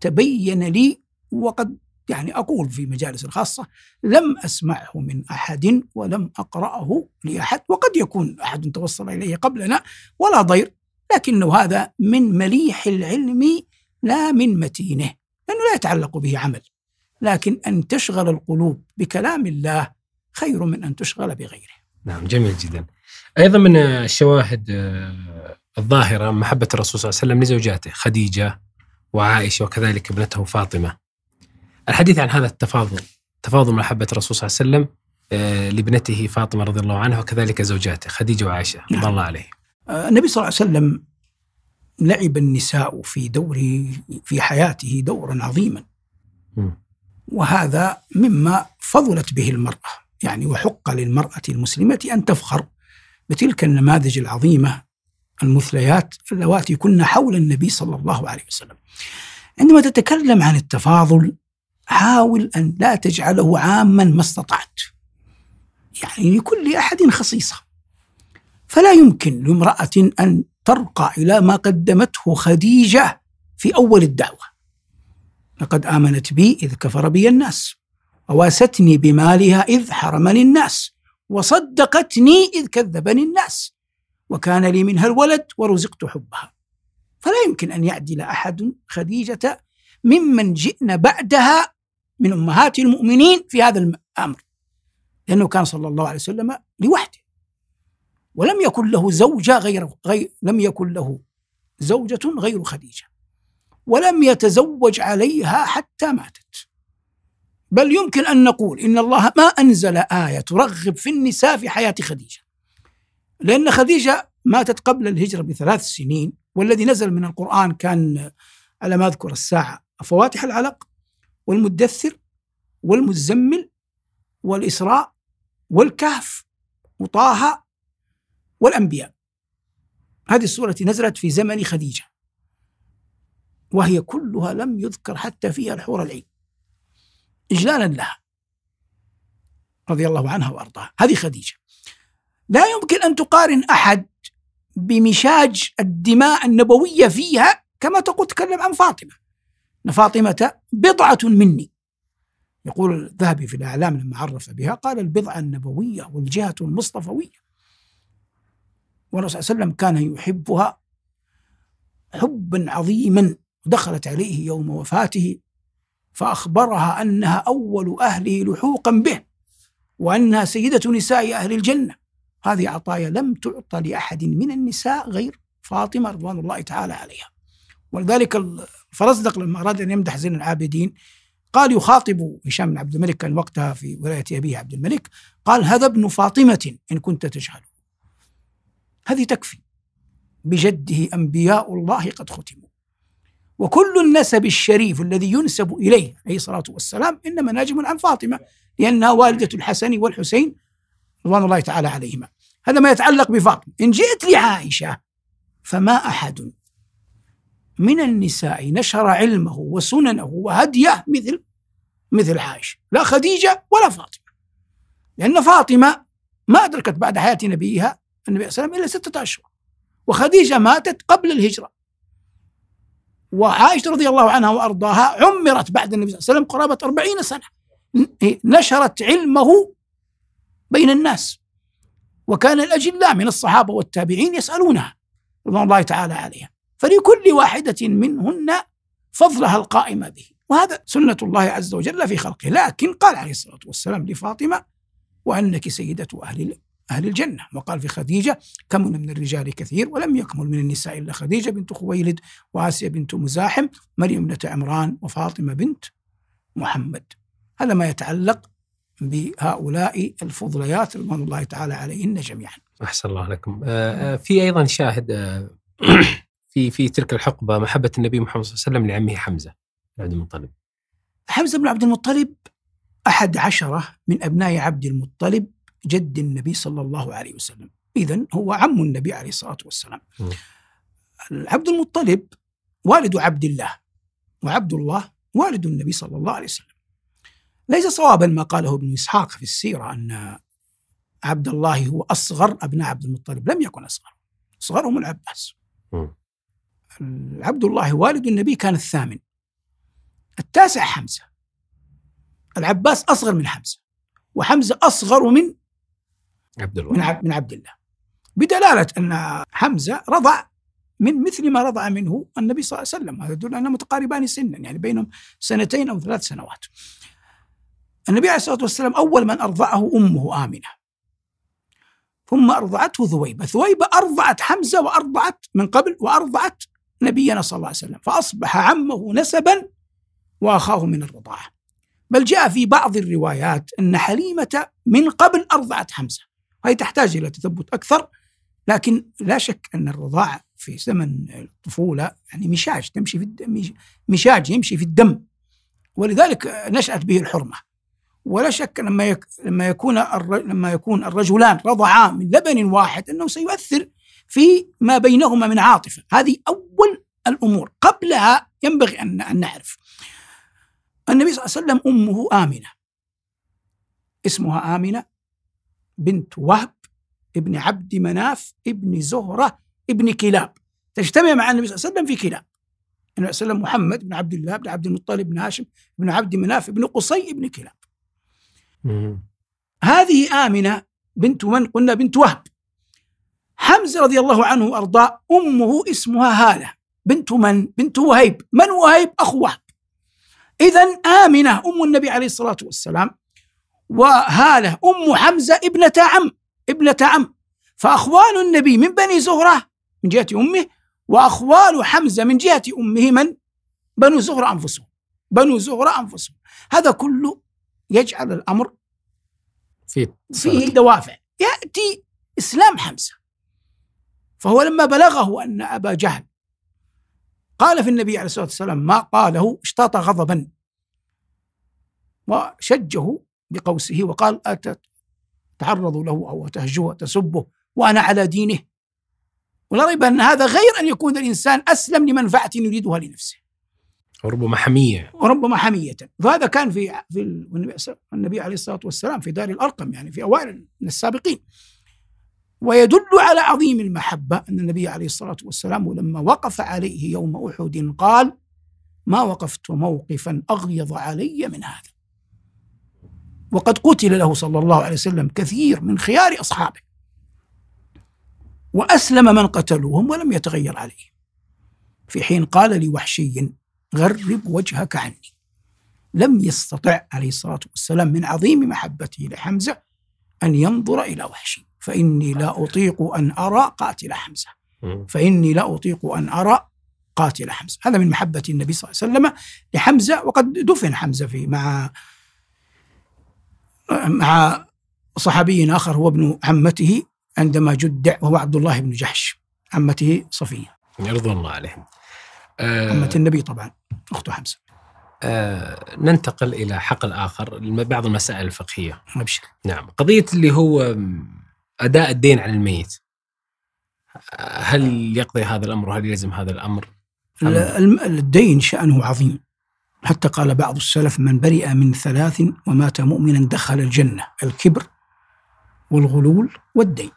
تبين لي وقد يعني أقول في مجالس الخاصة لم أسمعه من أحد ولم أقرأه لأحد وقد يكون أحد توصل إليه قبلنا ولا ضير لكنه هذا من مليح العلم لا من متينه لأنه لا يتعلق به عمل. لكن أن تشغل القلوب بكلام الله خير من أن تشغل بغيره. نعم جميل جدا. أيضا من الشواهد آه، الظاهرة محبة الرسول صلى الله عليه وسلم لزوجاته خديجة وعائشة وكذلك ابنته فاطمة. الحديث عن هذا التفاضل تفاضل محبه الرسول صلى الله عليه وسلم آه، لابنته فاطمة رضي الله عنها وكذلك زوجاته خديجة وعائشة رضي نعم. الله عليه. آه، النبي صلى الله عليه وسلم لعب النساء في دوره في حياته دورا عظيما. وهذا مما فضلت به المرأة يعني وحق للمرأة المسلمة أن تفخر بتلك النماذج العظيمة المثليات اللواتي كن حول النبي صلى الله عليه وسلم عندما تتكلم عن التفاضل حاول أن لا تجعله عاما ما استطعت. يعني لكل أحد خصيصة. فلا يمكن لامرأة أن ترقى إلى ما قدمته خديجة في أول الدعوة. لقد آمنت بي إذ كفر بي الناس وواستني بمالها إذ حرمني الناس وصدقتني إذ كذبني الناس وكان لي منها الولد ورزقت حبها. فلا يمكن أن يعدل أحد خديجة ممن جئن بعدها من أمهات المؤمنين في هذا الأمر لأنه كان صلى الله عليه وسلم لوحده. ولم يكن له زوجة غير, غير لم يكن له زوجة غير خديجة. ولم يتزوج عليها حتى ماتت. بل يمكن أن نقول إن الله ما أنزل آية ترغب في النساء في حياة خديجة. لأن خديجة ماتت قبل الهجرة بثلاث سنين والذي نزل من القرآن كان على ما أذكر الساعة فواتح العلق؟ والمدثر والمزمل والإسراء والكهف وطه والأنبياء. هذه السورة التي نزلت في زمن خديجة. وهي كلها لم يذكر حتى فيها الحور العين. إجلالا لها. رضي الله عنها وأرضاها. هذه خديجة. لا يمكن أن تقارن أحد بمشاج الدماء النبوية فيها كما تقول تكلم عن فاطمة. أن فاطمة بضعة مني. يقول الذهبي في الأعلام لما عرف بها قال البضعة النبوية والجهة المصطفوية. والرسول صلى الله عليه وسلم كان يحبها حبا عظيما دخلت عليه يوم وفاته فأخبرها أنها أول أهله لحوقا به وأنها سيدة نساء أهل الجنة. هذه عطايا لم تعطى لأحد من النساء غير فاطمة رضوان الله تعالى عليها. ولذلك الفرزدق لما أراد أن يمدح زين العابدين قال يخاطب هشام بن عبد الملك كان وقتها في ولاية أبيه عبد الملك قال هذا ابن فاطمة إن كنت تجهله هذه تكفي. بجده أنبياء الله قد ختموا. وكل النسب الشريف الذي ينسب إليه عليه الصلاة والسلام إنما ناجم عن فاطمة لأنها والدة الحسن والحسين رضوان الله تعالى عليهما. هذا ما يتعلق بفاطمة. إن جئت لعائشة فما أحد من النساء نشر علمه وسننه وهديه مثل مثل عائشة. لا خديجة ولا فاطمة. لأن فاطمة ما أدركت بعد حياة نبيها النبي صلى الله عليه وسلم إلا ستة أشهر. وخديجة ماتت قبل الهجرة. وعائشة رضي الله عنها وأرضاها عمرت بعد النبي صلى الله عليه وسلم قرابة أربعين سنة. نشرت علمه بين الناس. وكان الأجلاء من الصحابة والتابعين يسألونها رضوان الله تعالى عليها. فلكل واحدة منهن فضلها القائمة به. وهذا سنة الله عز وجل في خلقه. لكن قال عليه الصلاة والسلام لفاطمة وأنك سيدة أهل أهل الجنة. وقال في خديجة كمن من الرجال كثير ولم يكمل من النساء إلا خديجة بنت خويلد وآسيا بنت مزاحم مريم بنت عمران وفاطمة بنت محمد. هذا ما يتعلق بهؤلاء الفضليات رضوان الله تعالى عليهن جميعا. أحسن الله لكم. آه، آه، في أيضا شاهد آه، في في تلك الحقبة محبة النبي محمد صلى الله عليه وسلم لعمه حمزة بن عبد المطلب. حمزة بن عبد المطلب أحد عشرة من أبناء عبد المطلب جد النبي صلى الله عليه وسلم. إذا هو عم النبي عليه الصلاة والسلام. عبد المطلب والد عبد الله وعبد الله والد النبي صلى الله عليه وسلم. ليس صوابا ما قاله ابن إسحاق في السيرة أن عبد الله هو أصغر أبناء عبد المطلب. لم يكن أصغر. أصغرهم العباس. عبد الله والد النبي كان الثامن. التاسع حمزة. العباس أصغر من حمزة. وحمزة أصغر من عبد من الله عبد من عبد الله. بدلالة أن حمزة رضع من مثل ما رضع منه النبي صلى الله عليه وسلم. هذا يدل أنهم متقاربان سنا يعني بينهم سنتين أو ثلاث سنوات. النبي عليه الصلاة والسلام أول من أرضعه أمه آمنة. ثم أرضعته ثويبه ثويبه أرضعت حمزة وأرضعت من قبل وأرضعت نبينا صلى الله عليه وسلم. فأصبح عمه نسبا وأخاه من الرضاعة. بل جاء في بعض الروايات أن حليمة من قبل أرضعت حمزة. وهي تحتاج إلى تثبت أكثر لكن لا شك أن الرضاعه في زمن الطفولة يعني مشاج تمشي في الدم مشاج يمشي في الدم. ولذلك نشأت به الحرمة. ولا شك لما لما يكون. لما يكون الرجلان رضعا من لبن واحد أنه سيؤثر في ما بينهما من عاطفة، هذه أول الأمور، قبلها ينبغي ان نعرف. النبي صلى الله عليه وسلم أمه آمنة. اسمها آمنة بنت وهب ابن عبد مناف ابن زهرة ابن كلاب. تجتمع مع النبي صلى الله عليه وسلم في كلاب. النبي صلى الله عليه وسلم محمد بن عبد الله بن عبد المطلب بن هاشم بن عبد مناف بن قصي بن كلاب. هذه آمنة بنت من قلنا بنت وهب حمزة رضي الله عنه وأرضاه أمه اسمها هالة بنت من؟ بنت وهيب. من وهيب؟ أخو وهب. إذا آمنة أم النبي عليه الصلاة والسلام وهالة أم حمزة ابنة عم ابنة عم. فأخوال النبي من بني زهرة من جهة أمه وأخوال حمزة من جهة أمه من؟ بنو زهرة أنفسهم. بنو زهرة أنفسهم. هذا كله يجعل الأمر في فيه دوافع. يأتي إسلام حمزة. فهو لما بلغه أن أبا جهل قال في النبي عليه الصلاة والسلام ما قاله اشتاط غضبا. وشجه بقوسه وقال أتتعرض له أو تهجوه تسبه وأنا على دينه. ولا ريب أن هذا غير أن يكون الإنسان أسلم لمنفعة يريدها لنفسه. ربما حمية. وربما حمية. وهذا كان في في النبي- النبي عليه الصلاة والسلام في دار الأرقم يعني في أوائل من السابقين. ويدل على عظيم المحبة أن النبي عليه الصلاة والسلام لما وقف عليه يوم أحد قال ما وقفت موقفا أغيظ علي من هذا. وقد قتل له صلى الله عليه وسلم كثير من خيار أصحابه. وأسلم من قتلوهم ولم يتغير عليه. في حين قال لوحشي غرب وجهك عني. لم يستطع عليه الصلاة والسلام من عظيم محبته لحمزة أن ينظر إلى وحشي. فإني لا أطيق أن أرى قاتل حمزة. فإني لا أطيق أن أرى قاتل حمزة. هذا من محبة النبي صلى الله عليه وسلم لحمزة وقد دفن حمزة في مع مع صحابي آخر هو ابن عمته عندما جدع وهو عبد الله بن جحش عمته صفية. رضوان الله عليهم. آه عمة النبي طبعا أخت حمزة. آه ننتقل إلى حقل اخر بعض المسائل الفقهية. أبشر نعم قضية اللي هو أداء الدين على الميت. هل يقضي هذا الأمر وهل يلزم هذا الأمر؟ الدين شأنه عظيم. حتى قال بعض السلف من برئ من ثلاث ومات مؤمنا دخل الجنة. الكبر والغلول والدين.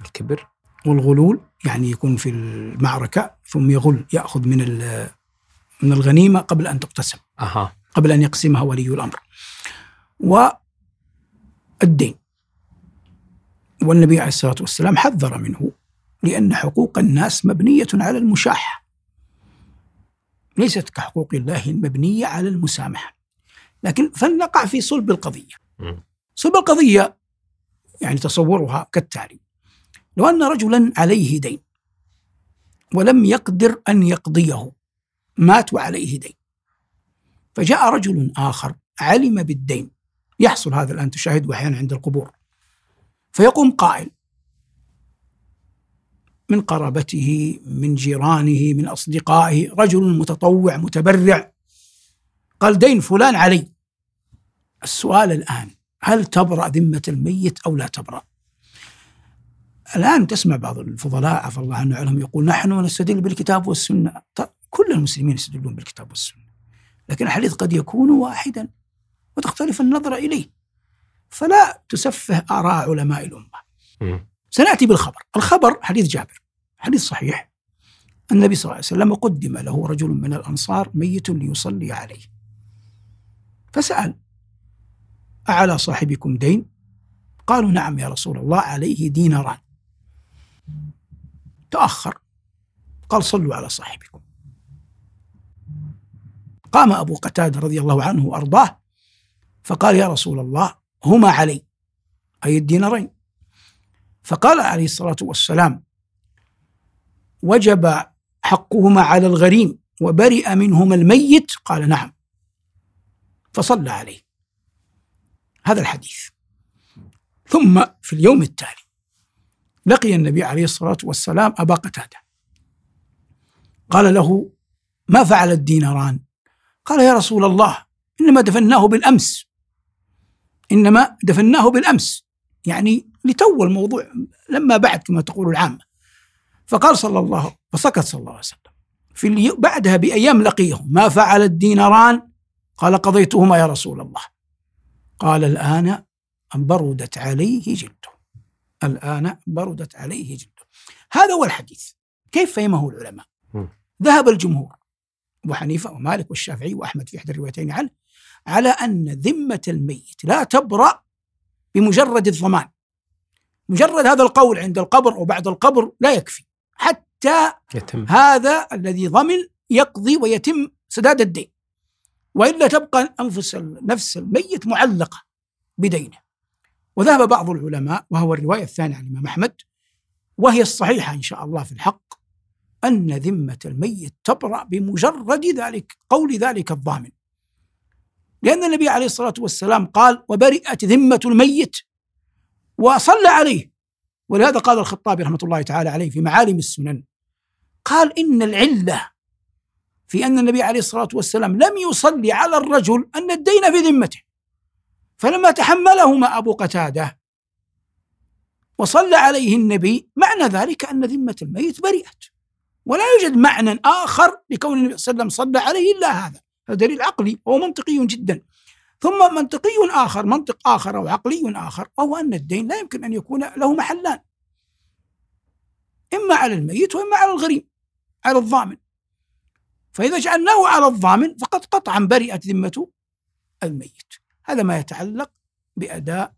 الكبر. والغلول يعني يكون في المعركة ثم يغل يأخذ من من الغنيمة قبل أن تقتسم. أها. قبل أن يقسمها ولي الأمر. والدين. والنبي عليه الصلاة والسلام حذر منه لأن حقوق الناس مبنية على المشاحة ليست كحقوق الله المبنية على المسامحة. لكن فلنقع في صلب القضية. صلب القضية يعني تصورها كالتالي. لو أن رجلا عليه دين ولم يقدر أن يقضيه مات وعليه دين. فجاء رجل آخر علم بالدين. يحصل هذا الآن تشاهده أحيانا عند القبور. فيقوم قائل من قرابته من جيرانه من أصدقائه رجل متطوع متبرع. قال دين فلان علي. السؤال الآن هل تبرأ ذمة الميت أو لا تبرأ؟ الآن تسمع بعض الفضلاء عفى الله عنه عنهم يقول نحن نستدل بالكتاب والسنة. طيب كل المسلمين يستدلون بالكتاب والسنة لكن الحديث قد يكون واحدا وتختلف النظرة إليه. فلا تسفه آراء علماء الأمة. سنأتي بالخبر. الخبر حديث جابر حديث صحيح. النبي صلى الله عليه وسلم قدم له رجل من الأنصار ميت ليصلي عليه. فسأل أعلى صاحبكم دين؟ قالوا نعم يا رسول الله عليه ديناران. تأخر. قال صلوا على صاحبكم. قام أبو قتادة رضي الله عنه وأرضاه فقال يا رسول الله هما علي أي الدينارين. فقال عليه الصلاة والسلام وجب حقهما على الغريم وبرئ منهما الميت؟ قال نعم. فصلى عليه. هذا الحديث. ثم في اليوم التالي لقي النبي عليه الصلاة والسلام أبا قتادة. قال له ما فعل الديناران؟ قال يا رسول الله إنما دفناه بالأمس. إنما دفناه بالأمس. يعني لتو الموضوع لما بعد كما تقول العامة. فقال صلى الله فسكت صلى الله عليه وسلم. في الي... بعدها بأيام لقيه. ما فعل الديناران؟ قال قضيتهما يا رسول الله. قال الآن بردت عليه جلده. الآن بردت عليه جلده. هذا هو الحديث. كيف فهمه العلماء. ذهب الجمهور. أبو حنيفة ومالك والشافعي وأحمد في إحدى الروايتين عنه على أن ذمة الميت لا تبرأ بمجرد الضمان. مجرد هذا القول عند القبر أو بعد القبر لا يكفي. حتى يتم. هذا الذي ضمن يقضي ويتم سداد الدين. وإلا تبقى انفس نفس الميت معلقة بدينه. وذهب بعض العلماء وهو الرواية الثانية عن الإمام أحمد وهي الصحيحة إن شاء الله في الحق أن ذمة الميت تبرأ بمجرد ذلك قول ذلك الضامن. لأن النبي عليه الصلاة والسلام قال وبرئت ذمة الميت وصلى عليه. ولهذا قال الخطابي رحمة الله تعالى عليه في معالم السنن قال إن العلة في أن النبي عليه الصلاة والسلام لم يصلي على الرجل أن الدين في ذمته فلما تحملهما أبو قتادة وصلى عليه النبي معنى ذلك أن ذمة الميت برئت ولا يوجد معنى آخر لكون النبي صلى الله عليه وسلم صلى عليه إلا هذا. هذا دليل عقلي وهو منطقي جدا. ثم منطقي آخر منطق آخر أو عقلي آخر وهو أن الدين لا يمكن أن يكون له محلان. إما على الميت وإما على الغريم على الضامن. فإذا جعلناه على الضامن فقد قطعا برئت ذمة الميت. هذا ما يتعلق بأداء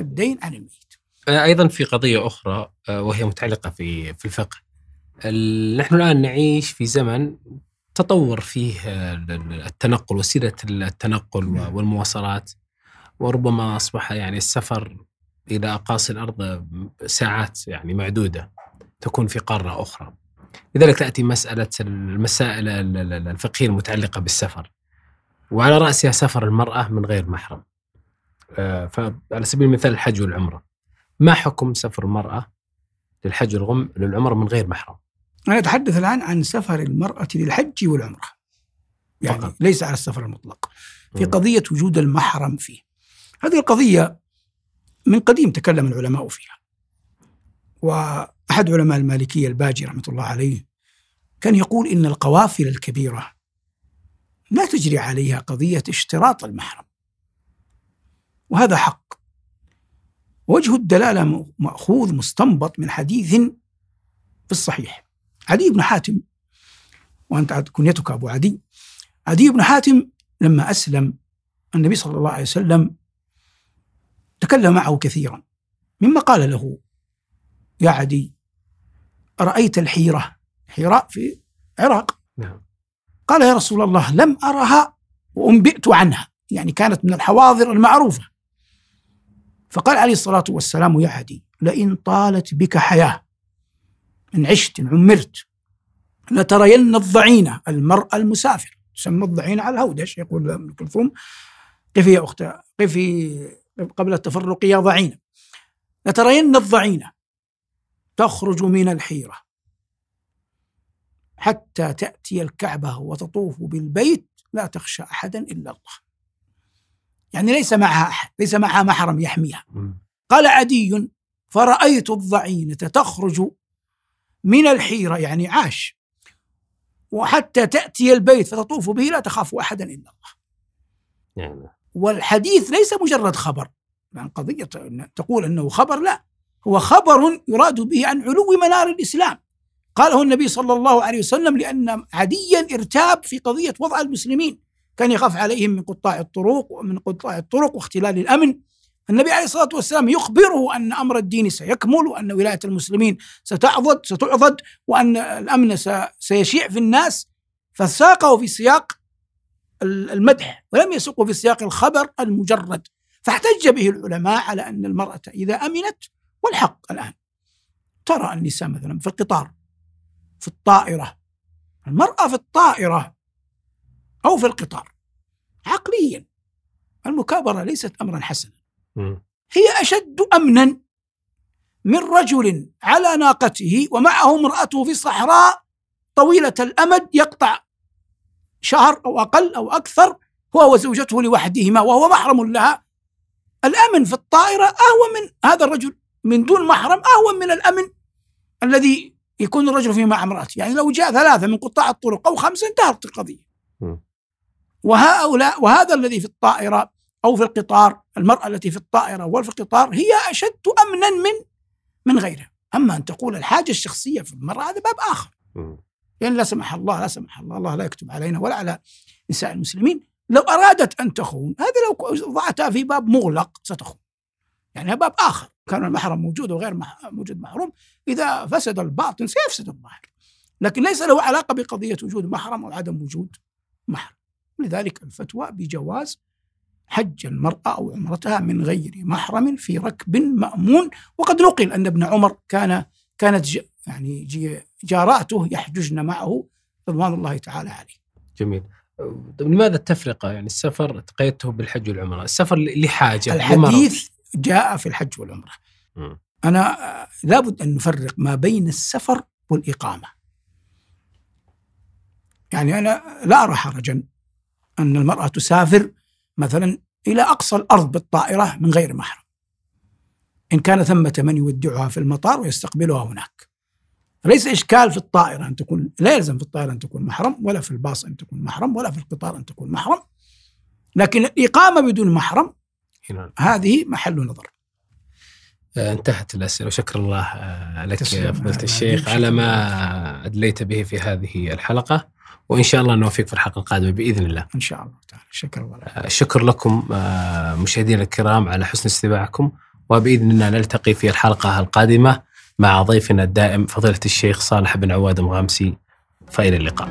الدين عن الميت. أيضا في قضية أخرى آه، وهي متعلقة في في الفقه. ال- نحن الآن نعيش في زمن تطور فيه التنقل وسيلة التنقل نعم. والمواصلات وربما أصبح يعني السفر إلى أقاصي الأرض ساعات يعني معدودة تكون في قارة أخرى. لذلك تأتي مسألة المسائل ال- ال- الفقهية المتعلقة بالسفر. وعلى رأسها سفر المرأة من غير محرم. آه، فعلى سبيل المثال الحج والعمرة. ما حكم سفر المرأة للحج والغم للعمره من غير محرم؟ أنا أتحدث الآن عن سفر المرأة للحج والعمرة. يعني فقط. ليس على السفر المطلق. في. قضية وجود المحرم فيه. هذه القضية من قديم تكلم العلماء فيها. وأحد علماء المالكية الباجي رحمة الله عليه كان يقول إن القوافل الكبيرة لا تجري عليها قضية اشتراط المحرم. وهذا حق. وجه الدلالة مأخوذ مستنبط من حديث في الصحيح. عدي بن حاتم وأنت كنيتك أبو عدي. عدي بن حاتم لما أسلم النبي صلى الله عليه وسلم تكلم معه كثيرا. مما قال له يا عدي أرأيت الحيرة حيراء في العراق نعم. قال يا رسول الله لم أرها وأنبئت عنها. يعني كانت من الحواضر المعروفة. فقال عليه الصلاة والسلام يا عدي لئن طالت بك حياة إن عشت إن عمرت لترين الضعينة المرأة المسافر. تسمى الضعينة على الهودج يقول ام كلثوم. قفي يا أخت قفي قبل التفرق يا ضعينة لترين الضعينة تخرج من الحيرة. حتى تأتي الكعبة وتطوف بالبيت لا تخشى أحدا إلا الله. يعني ليس معها أحد ليس معها محرم يحميها. قال عدي فرأيت الضعينة تخرج من الحيرة يعني عاش. وحتى تأتي البيت فتطوف به لا تخاف أحدا إلا الله. يعني والحديث ليس مجرد خبر. لأن قضية تقول أنه خبر لا. هو خبر يراد به عن علو منار الإسلام. قاله النبي صلى الله عليه وسلم لأن عديا ارتاب في قضية وضع المسلمين. كان يخاف عليهم من قطاع الطرق ومن قطاع الطرق واختلال الأمن. النبي عليه الصلاة والسلام يخبره أن أمر الدين سيكمل وأن ولاية المسلمين ستعضد ستعضد وأن الأمن سيشيع في الناس. فساقه في سياق المدح ولم يسوقه في سياق الخبر المجرد. فاحتج به العلماء على أن المرأة إذا أمنت والحق الآن. ترى النساء مثلا في القطار في الطائرة المرأة في الطائرة أو في القطار. عقليا المكابرة ليست أمرا حسنا. هي أشد أمنا من رجل على ناقته ومعه امرأته في الصحراء طويلة الأمد يقطع شهر أو أقل أو أكثر هو وزوجته لوحدهما وهو محرم لها. الأمن في الطائرة أهون من هذا الرجل من دون محرم أهون من الأمن الذي يكون الرجل فيه مع امرأته. يعني لو جاء ثلاثة من قطاع الطرق أو خمسة انتهت القضية. وهؤلاء وهذا الذي في الطائرة أو في القطار المرأة التي في الطائرة وفي القطار هي أشد أمنا من من غيرها. أما أن تقول الحاجة الشخصية في المرأة هذا باب آخر. لأن يعني لا سمح الله لا سمح الله الله لا يكتب علينا ولا على نساء المسلمين. لو أرادت أن تخون هذا لو ضعتها في باب مغلق ستخون. يعني باب آخر. كان المحرم موجود وغير موجود محروم. إذا فسد الباطن سيفسد الظاهر. لكن ليس له علاقة بقضية وجود محرم أو عدم وجود محرم. لذلك الفتوى بجواز حج المرأة أو عمرتها من غير محرم في ركب مأمون وقد نقل أن ابن عمر كان كانت يعني جاراته يحججن معه رضوان الله تعالى عليه. جميل. طيب لماذا التفرقة يعني السفر تقيدته بالحج والعمرة السفر لحاجة الحديث جاء في الحج والعمرة م. أنا لابد أن نفرق ما بين السفر والإقامة يعني أنا لا أرى حرجا أن المرأة تسافر مثلا إلى أقصى الأرض بالطائرة من غير محرم. إن كان ثمة من يودعها في المطار ويستقبلها هناك. ليس إشكال في الطائرة أن تكون لا يلزم في الطائرة أن تكون محرم ولا في الباص أن تكون محرم ولا في القطار أن تكون محرم. لكن الإقامة بدون محرم هذه محل نظر. آه، انتهت الأسئلة. وشكر الله آه، لك يا فضيلة الشيخ على ما أدليت به في هذه الحلقة. وإن شاء الله نوفيك في الحلقة القادمة بإذن الله. إن شاء الله تعالى. شكرا الله آه، شكر لكم مشاهدينا الكرام على حسن استماعكم وبإذن الله نلتقي في الحلقة القادمة مع ضيفنا الدائم فضيلة الشيخ صالح بن عواد المغامسي فإلى اللقاء.